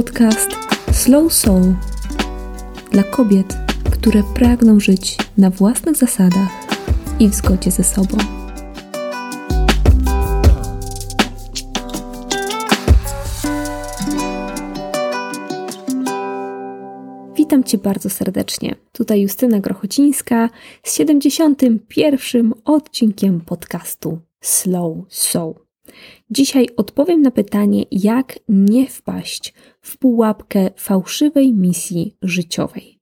podcast Slow Soul dla kobiet, które pragną żyć na własnych zasadach i w zgodzie ze sobą. Witam Cię bardzo serdecznie. Tutaj Justyna Grochocińska z 71. odcinkiem podcastu Slow Soul. Dzisiaj odpowiem na pytanie, jak nie wpaść w pułapkę fałszywej misji życiowej.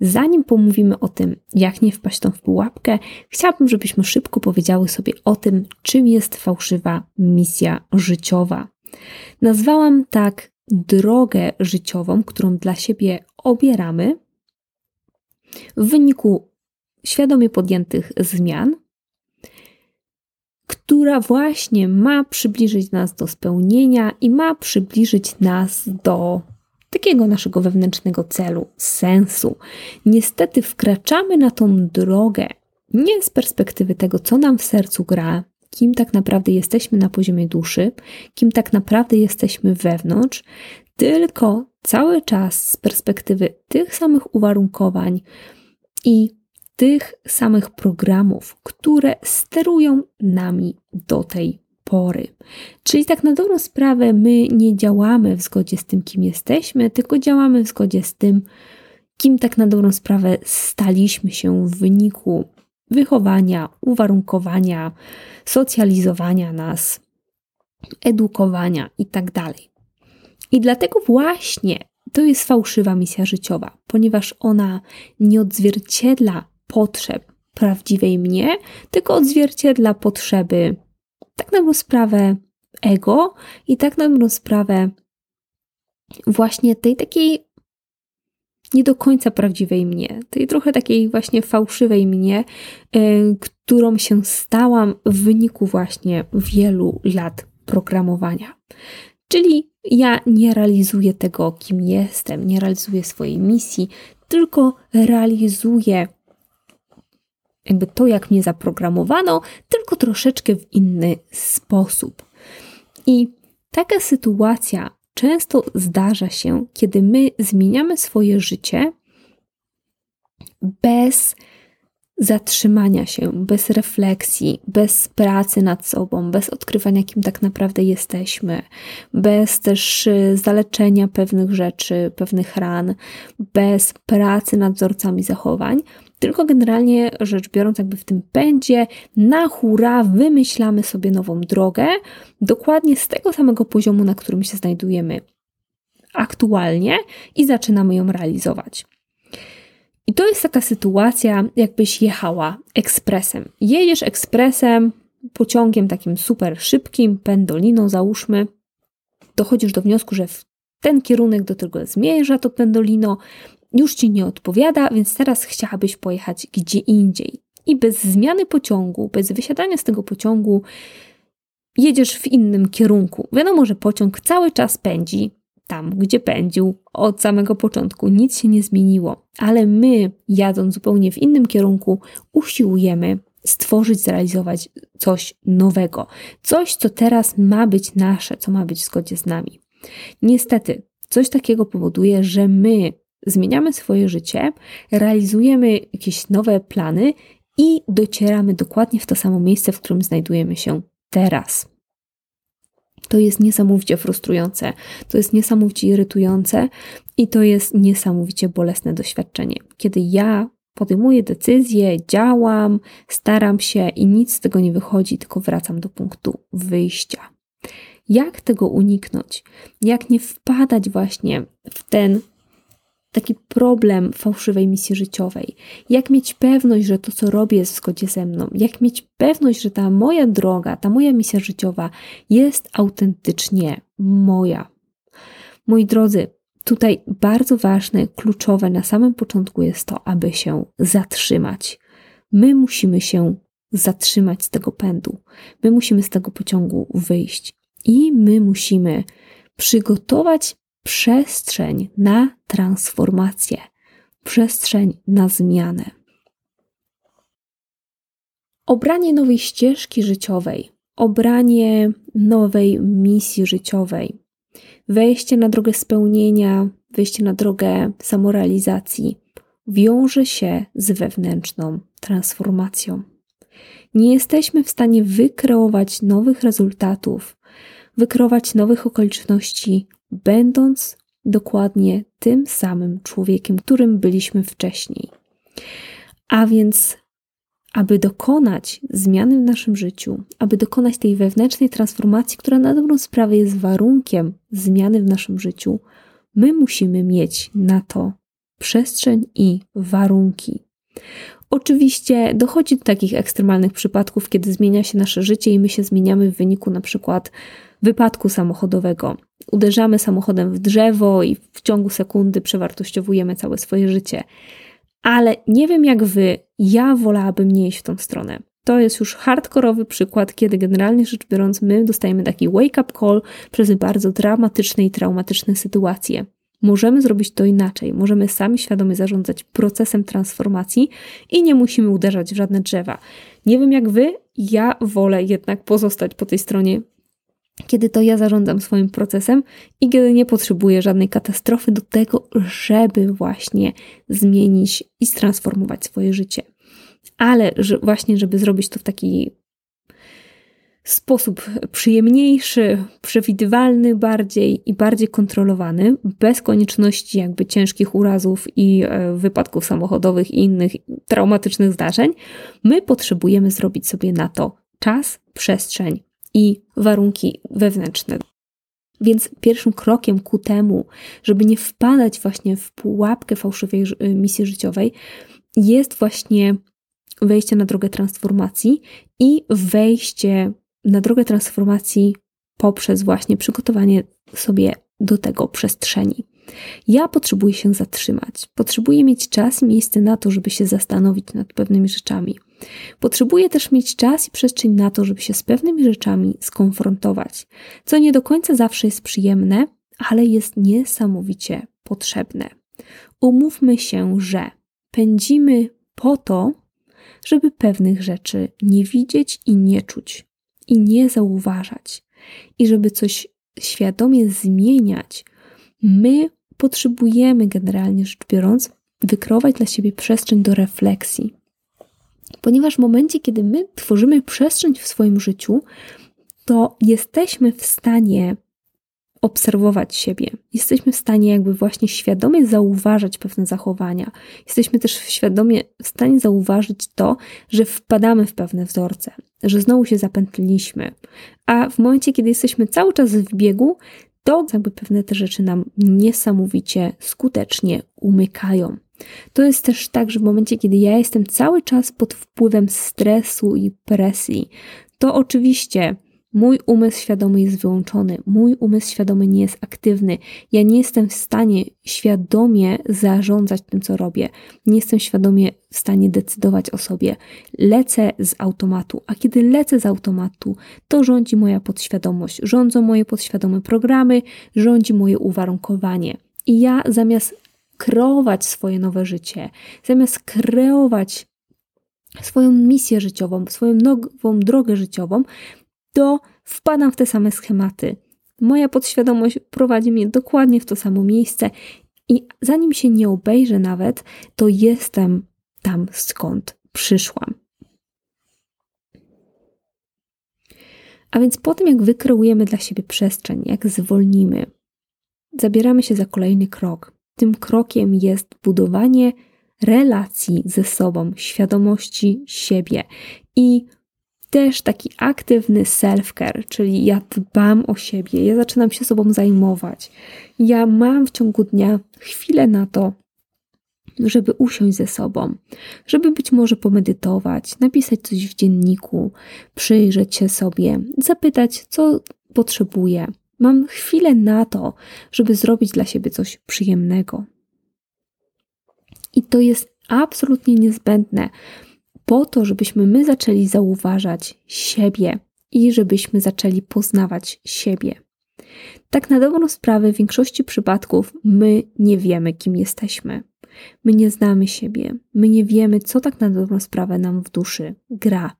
Zanim pomówimy o tym, jak nie wpaść tą w pułapkę, chciałabym, żebyśmy szybko powiedziały sobie o tym, czym jest fałszywa misja życiowa. Nazwałam tak drogę życiową, którą dla siebie obieramy w wyniku świadomie podjętych zmian, która właśnie ma przybliżyć nas do spełnienia i ma przybliżyć nas do takiego naszego wewnętrznego celu, sensu. Niestety wkraczamy na tą drogę nie z perspektywy tego, co nam w sercu gra, kim tak naprawdę jesteśmy na poziomie duszy, kim tak naprawdę jesteśmy wewnątrz, tylko cały czas z perspektywy tych samych uwarunkowań i tych samych programów, które sterują nami do tej pory. Czyli tak na dobrą sprawę my nie działamy w zgodzie z tym, kim jesteśmy, tylko działamy w zgodzie z tym, kim tak na dobrą sprawę staliśmy się w wyniku wychowania, uwarunkowania, socjalizowania nas, edukowania itd. Tak I dlatego właśnie to jest fałszywa misja życiowa, ponieważ ona nie odzwierciedla potrzeb prawdziwej mnie, tylko odzwierciedla potrzeby, tak na sprawę, ego i tak na sprawę właśnie tej takiej nie do końca prawdziwej mnie, tej trochę takiej właśnie fałszywej mnie, yy, którą się stałam w wyniku właśnie wielu lat programowania. Czyli ja nie realizuję tego, kim jestem, nie realizuję swojej misji, tylko realizuję jakby to, jak mnie zaprogramowano, tylko troszeczkę w inny sposób. I taka sytuacja często zdarza się, kiedy my zmieniamy swoje życie bez zatrzymania się, bez refleksji, bez pracy nad sobą, bez odkrywania, kim tak naprawdę jesteśmy, bez też y, zaleczenia pewnych rzeczy, pewnych ran, bez pracy nad wzorcami zachowań, tylko generalnie rzecz biorąc, jakby w tym pędzie na hura wymyślamy sobie nową drogę, dokładnie z tego samego poziomu, na którym się znajdujemy aktualnie i zaczynamy ją realizować. I to jest taka sytuacja, jakbyś jechała ekspresem. Jedziesz ekspresem, pociągiem takim super szybkim, pendoliną załóżmy, dochodzisz do wniosku, że w ten kierunek, do którego zmierza to pendolino, już ci nie odpowiada, więc teraz chciałabyś pojechać gdzie indziej. I bez zmiany pociągu, bez wysiadania z tego pociągu, jedziesz w innym kierunku. Wiadomo, że pociąg cały czas pędzi tam, gdzie pędził od samego początku. Nic się nie zmieniło, ale my, jadąc zupełnie w innym kierunku, usiłujemy stworzyć, zrealizować coś nowego. Coś, co teraz ma być nasze, co ma być w zgodzie z nami. Niestety, coś takiego powoduje, że my zmieniamy swoje życie, realizujemy jakieś nowe plany i docieramy dokładnie w to samo miejsce, w którym znajdujemy się teraz. To jest niesamowicie frustrujące, to jest niesamowicie irytujące i to jest niesamowicie bolesne doświadczenie. Kiedy ja podejmuję decyzje, działam, staram się i nic z tego nie wychodzi, tylko wracam do punktu wyjścia. Jak tego uniknąć? Jak nie wpadać właśnie w ten taki problem fałszywej misji życiowej. Jak mieć pewność, że to, co robię, jest w zgodzie ze mną? Jak mieć pewność, że ta moja droga, ta moja misja życiowa jest autentycznie moja? Moi drodzy, tutaj bardzo ważne, kluczowe na samym początku jest to, aby się zatrzymać. My musimy się zatrzymać z tego pędu. My musimy z tego pociągu wyjść. I my musimy przygotować przestrzeń na transformację, przestrzeń na zmianę. Obranie nowej ścieżki życiowej, obranie nowej misji życiowej Wejście na drogę spełnienia, wejście na drogę samorealizacji wiąże się z wewnętrzną transformacją. Nie jesteśmy w stanie wykreować nowych rezultatów, wykreować nowych okoliczności, będąc dokładnie tym samym człowiekiem, którym byliśmy wcześniej. A więc, aby dokonać zmiany w naszym życiu, aby dokonać tej wewnętrznej transformacji, która na dobrą sprawę jest warunkiem zmiany w naszym życiu, my musimy mieć na to przestrzeń i warunki. Oczywiście dochodzi do takich ekstremalnych przypadków, kiedy zmienia się nasze życie i my się zmieniamy w wyniku na przykład wypadku samochodowego. Uderzamy samochodem w drzewo i w ciągu sekundy przewartościowujemy całe swoje życie. Ale nie wiem jak wy, ja wolałabym nie iść w tą stronę. To jest już hardkorowy przykład, kiedy generalnie rzecz biorąc, my dostajemy taki wake-up call przez bardzo dramatyczne i traumatyczne sytuacje. Możemy zrobić to inaczej. Możemy sami świadomie zarządzać procesem transformacji i nie musimy uderzać w żadne drzewa. Nie wiem jak wy, ja wolę jednak pozostać po tej stronie, kiedy to ja zarządzam swoim procesem i kiedy nie potrzebuję żadnej katastrofy do tego, żeby właśnie zmienić i transformować swoje życie. Ale że właśnie, żeby zrobić to w taki sposób przyjemniejszy, przewidywalny bardziej i bardziej kontrolowany, bez konieczności jakby ciężkich urazów i e, wypadków samochodowych i innych traumatycznych zdarzeń, my potrzebujemy zrobić sobie na to czas, przestrzeń i warunki wewnętrzne. Więc pierwszym krokiem ku temu, żeby nie wpadać właśnie w pułapkę fałszywej misji życiowej, jest właśnie wejście na drogę transformacji i wejście na drogę transformacji poprzez właśnie przygotowanie sobie do tego przestrzeni. Ja potrzebuję się zatrzymać, potrzebuję mieć czas i miejsce na to, żeby się zastanowić nad pewnymi rzeczami. Potrzebuję też mieć czas i przestrzeń na to, żeby się z pewnymi rzeczami skonfrontować, co nie do końca zawsze jest przyjemne, ale jest niesamowicie potrzebne. Umówmy się, że pędzimy po to, żeby pewnych rzeczy nie widzieć i nie czuć, i nie zauważać. I żeby coś świadomie zmieniać, my potrzebujemy generalnie rzecz biorąc wykreować dla siebie przestrzeń do refleksji. Ponieważ w momencie, kiedy my tworzymy przestrzeń w swoim życiu, to jesteśmy w stanie obserwować siebie. Jesteśmy w stanie jakby właśnie świadomie zauważać pewne zachowania. Jesteśmy też świadomie w stanie zauważyć to, że wpadamy w pewne wzorce, że znowu się zapętliliśmy. A w momencie, kiedy jesteśmy cały czas w biegu, to jakby pewne te rzeczy nam niesamowicie skutecznie umykają. To jest też tak, że w momencie, kiedy ja jestem cały czas pod wpływem stresu i presji, to oczywiście Mój umysł świadomy jest wyłączony, mój umysł świadomy nie jest aktywny. Ja nie jestem w stanie świadomie zarządzać tym, co robię. Nie jestem świadomie w stanie decydować o sobie. Lecę z automatu, a kiedy lecę z automatu, to rządzi moja podświadomość, rządzą moje podświadome programy, rządzi moje uwarunkowanie. I ja zamiast kreować swoje nowe życie, zamiast kreować swoją misję życiową, swoją nową drogę życiową, to wpadam w te same schematy. Moja podświadomość prowadzi mnie dokładnie w to samo miejsce i zanim się nie obejrzę nawet, to jestem tam skąd przyszłam. A więc po tym, jak wykreujemy dla siebie przestrzeń, jak zwolnimy, zabieramy się za kolejny krok. Tym krokiem jest budowanie relacji ze sobą, świadomości siebie i też taki aktywny self-care, czyli ja dbam o siebie, ja zaczynam się sobą zajmować. Ja mam w ciągu dnia chwilę na to, żeby usiąść ze sobą, żeby być może pomedytować, napisać coś w dzienniku, przyjrzeć się sobie, zapytać, co potrzebuję. Mam chwilę na to, żeby zrobić dla siebie coś przyjemnego. I to jest absolutnie niezbędne, po to, żebyśmy my zaczęli zauważać siebie i żebyśmy zaczęli poznawać siebie. Tak na dobrą sprawę, w większości przypadków my nie wiemy, kim jesteśmy. My nie znamy siebie, my nie wiemy, co tak na dobrą sprawę nam w duszy gra.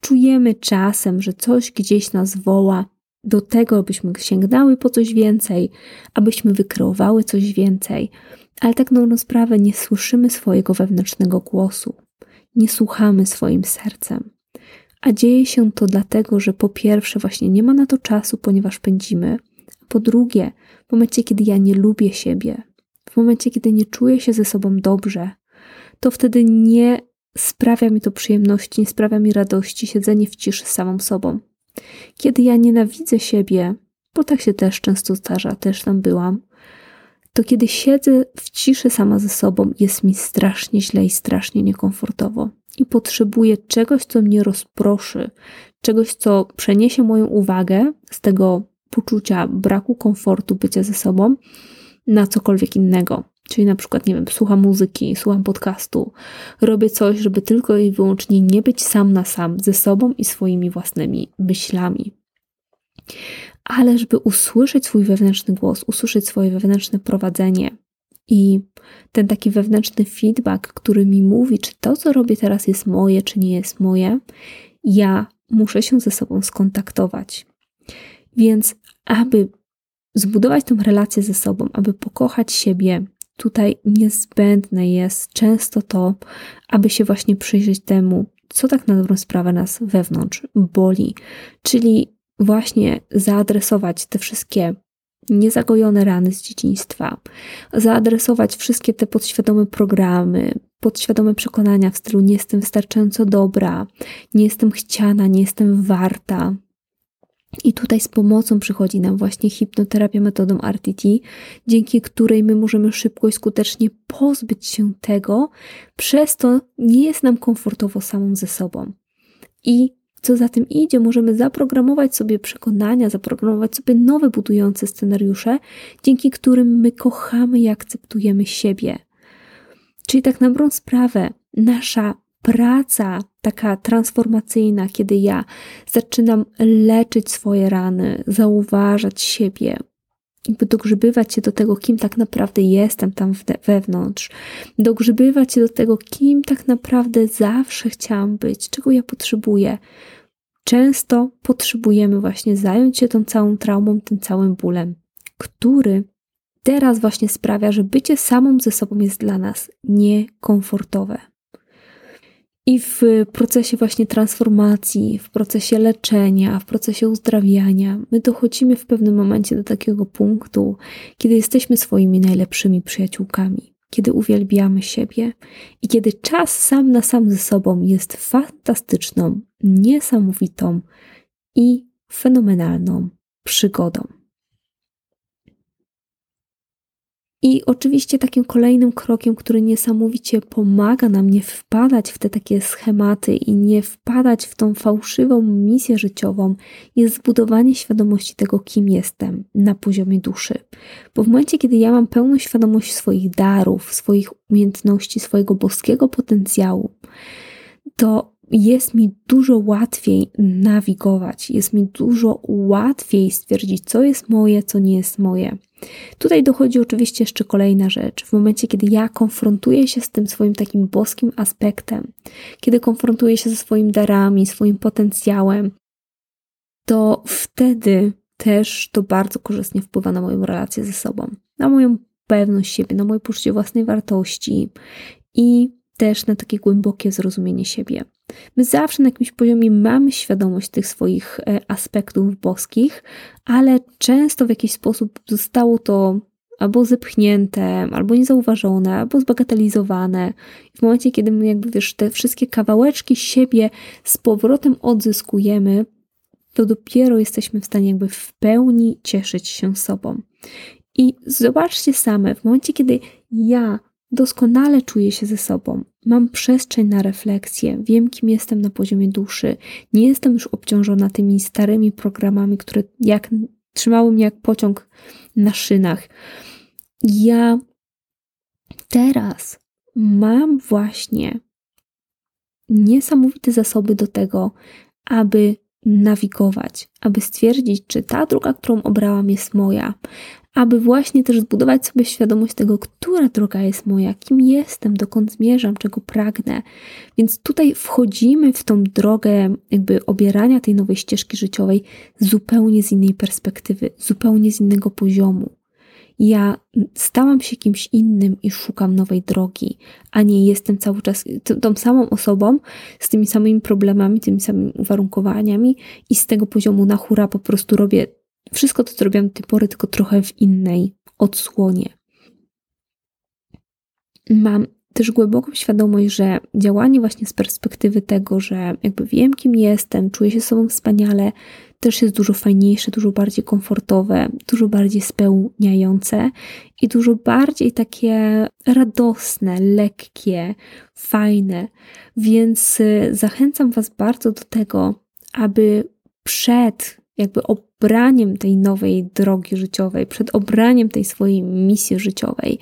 Czujemy czasem, że coś gdzieś nas woła, do tego, abyśmy sięgnęły po coś więcej, abyśmy wykreowały coś więcej, ale tak na sprawę nie słyszymy swojego wewnętrznego głosu, nie słuchamy swoim sercem. A dzieje się to dlatego, że po pierwsze, właśnie nie ma na to czasu, ponieważ pędzimy. Po drugie, w momencie, kiedy ja nie lubię siebie, w momencie, kiedy nie czuję się ze sobą dobrze, to wtedy nie sprawia mi to przyjemności, nie sprawia mi radości siedzenie w ciszy z samą sobą. Kiedy ja nienawidzę siebie, bo tak się też często zdarza, też tam byłam, to kiedy siedzę w ciszy sama ze sobą, jest mi strasznie źle i strasznie niekomfortowo. I potrzebuję czegoś, co mnie rozproszy, czegoś, co przeniesie moją uwagę z tego poczucia braku komfortu bycia ze sobą na cokolwiek innego. Czyli na przykład, nie wiem, słucham muzyki, słucham podcastu, robię coś, żeby tylko i wyłącznie nie być sam na sam ze sobą i swoimi własnymi myślami. Ale żeby usłyszeć swój wewnętrzny głos, usłyszeć swoje wewnętrzne prowadzenie i ten taki wewnętrzny feedback, który mi mówi, czy to, co robię teraz jest moje, czy nie jest moje, ja muszę się ze sobą skontaktować. Więc, aby zbudować tę relację ze sobą, aby pokochać siebie, tutaj niezbędne jest często to, aby się właśnie przyjrzeć temu, co tak na dobrą sprawę nas wewnątrz boli, czyli właśnie zaadresować te wszystkie niezagojone rany z dzieciństwa, zaadresować wszystkie te podświadome programy, podświadome przekonania w stylu nie jestem wystarczająco dobra, nie jestem chciana, nie jestem warta, i tutaj z pomocą przychodzi nam właśnie hipnoterapia metodą RTT, dzięki której my możemy szybko i skutecznie pozbyć się tego, przez to nie jest nam komfortowo samą ze sobą. I co za tym idzie, możemy zaprogramować sobie przekonania, zaprogramować sobie nowe budujące scenariusze, dzięki którym my kochamy i akceptujemy siebie. Czyli tak na dobrą sprawę, nasza praca taka transformacyjna, kiedy ja zaczynam leczyć swoje rany, zauważać siebie, jakby dogrzebywać się do tego, kim tak naprawdę jestem tam wewnątrz, dogrzebywać się do tego, kim tak naprawdę zawsze chciałam być, czego ja potrzebuję. Często potrzebujemy właśnie zająć się tą całą traumą, tym całym bólem, który teraz właśnie sprawia, że bycie samą ze sobą jest dla nas niekomfortowe. I w procesie właśnie transformacji, w procesie leczenia, w procesie uzdrawiania, my dochodzimy w pewnym momencie do takiego punktu, kiedy jesteśmy swoimi najlepszymi przyjaciółkami, kiedy uwielbiamy siebie i kiedy czas sam na sam ze sobą jest fantastyczną, niesamowitą i fenomenalną przygodą. I oczywiście takim kolejnym krokiem, który niesamowicie pomaga nam nie wpadać w te takie schematy i nie wpadać w tą fałszywą misję życiową, jest zbudowanie świadomości tego, kim jestem na poziomie duszy. Bo w momencie, kiedy ja mam pełną świadomość swoich darów, swoich umiejętności, swojego boskiego potencjału, to jest mi dużo łatwiej nawigować, jest mi dużo łatwiej stwierdzić, co jest moje, co nie jest moje. Tutaj dochodzi oczywiście jeszcze kolejna rzecz. W momencie, kiedy ja konfrontuję się z tym swoim takim boskim aspektem, kiedy konfrontuję się ze swoimi darami, swoim potencjałem, to wtedy też to bardzo korzystnie wpływa na moją relację ze sobą, na moją pewność siebie, na moje poczucie własnej wartości i też na takie głębokie zrozumienie siebie. My zawsze na jakimś poziomie mamy świadomość tych swoich e, aspektów boskich, ale często w jakiś sposób zostało to albo zepchnięte, albo niezauważone, albo zbagatelizowane. I w momencie, kiedy my jakby wiesz, te wszystkie kawałeczki siebie z powrotem odzyskujemy, to dopiero jesteśmy w stanie jakby w pełni cieszyć się sobą. I zobaczcie same, w momencie, kiedy ja Doskonale czuję się ze sobą. Mam przestrzeń na refleksję, wiem, kim jestem na poziomie duszy. Nie jestem już obciążona tymi starymi programami, które jak, trzymały mnie jak pociąg na szynach. Ja teraz mam właśnie niesamowite zasoby do tego, aby nawigować, aby stwierdzić, czy ta droga, którą obrałam, jest moja, aby właśnie też zbudować sobie świadomość tego, która droga jest moja, kim jestem, dokąd zmierzam, czego pragnę. Więc tutaj wchodzimy w tą drogę jakby obierania tej nowej ścieżki życiowej zupełnie z innej perspektywy, zupełnie z innego poziomu. Ja stałam się kimś innym i szukam nowej drogi, a nie jestem cały czas tą samą osobą, z tymi samymi problemami, tymi samymi uwarunkowaniami i z tego poziomu na hura po prostu robię wszystko to, co robiłam do tej pory, tylko trochę w innej odsłonie. Mam też głęboką świadomość, że działanie właśnie z perspektywy tego, że jakby wiem, kim jestem, czuję się sobą wspaniale, też jest dużo fajniejsze, dużo bardziej komfortowe, dużo bardziej spełniające i dużo bardziej takie radosne, lekkie, fajne. Więc y, zachęcam Was bardzo do tego, aby przed jakby obraniem tej nowej drogi życiowej, przed obraniem tej swojej misji życiowej,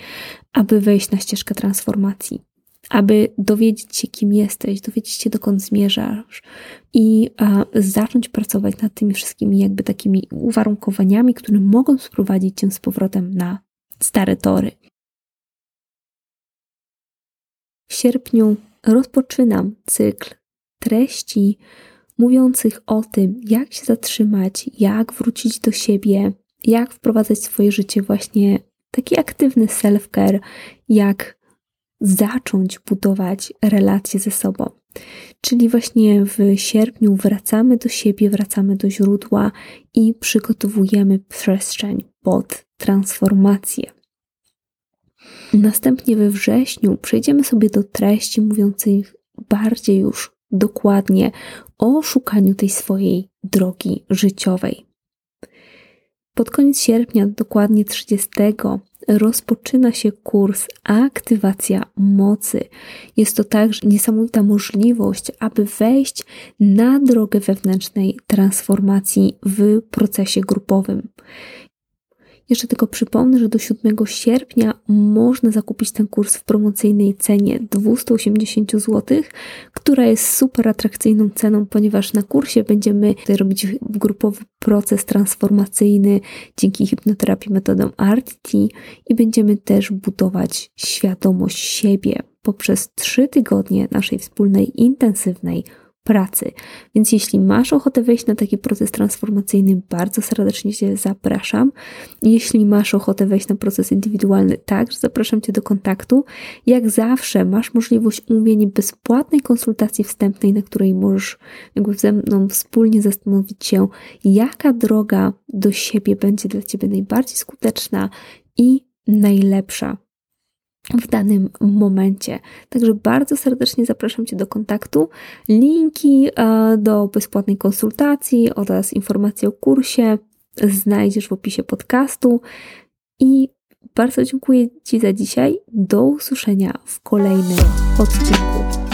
aby wejść na ścieżkę transformacji, aby dowiedzieć się, kim jesteś, dowiedzieć się, dokąd zmierzasz i a, zacząć pracować nad tymi wszystkimi jakby takimi uwarunkowaniami, które mogą sprowadzić cię z powrotem na stare tory. W sierpniu rozpoczynam cykl treści mówiących o tym, jak się zatrzymać, jak wrócić do siebie, jak wprowadzać w swoje życie właśnie taki aktywny self-care, jak zacząć budować relacje ze sobą. Czyli właśnie w sierpniu wracamy do siebie, wracamy do źródła i przygotowujemy przestrzeń pod transformację. Następnie we wrześniu przejdziemy sobie do treści mówiących bardziej już dokładnie o szukaniu tej swojej drogi życiowej. Pod koniec sierpnia, dokładnie 30, rozpoczyna się kurs Aktywacja Mocy. Jest to także niesamowita możliwość, aby wejść na drogę wewnętrznej transformacji w procesie grupowym. Jeszcze tylko przypomnę, że do 7 sierpnia można zakupić ten kurs w promocyjnej cenie 280 zł, która jest super atrakcyjną ceną, ponieważ na kursie będziemy robić grupowy proces transformacyjny dzięki hipnoterapii metodą RTT i będziemy też budować świadomość siebie poprzez 3 tygodnie naszej wspólnej intensywnej pracy. Więc jeśli masz ochotę wejść na taki proces transformacyjny, bardzo serdecznie Cię zapraszam. Jeśli masz ochotę wejść na proces indywidualny, także zapraszam Cię do kontaktu. Jak zawsze masz możliwość umówienia bezpłatnej konsultacji wstępnej, na której możesz jakby ze mną wspólnie zastanowić się, jaka droga do siebie będzie dla Ciebie najbardziej skuteczna i najlepsza w danym momencie. Także bardzo serdecznie zapraszam Cię do kontaktu. Linki e, do bezpłatnej konsultacji oraz informacje o kursie znajdziesz w opisie podcastu. I bardzo dziękuję Ci za dzisiaj. Do usłyszenia w kolejnym odcinku.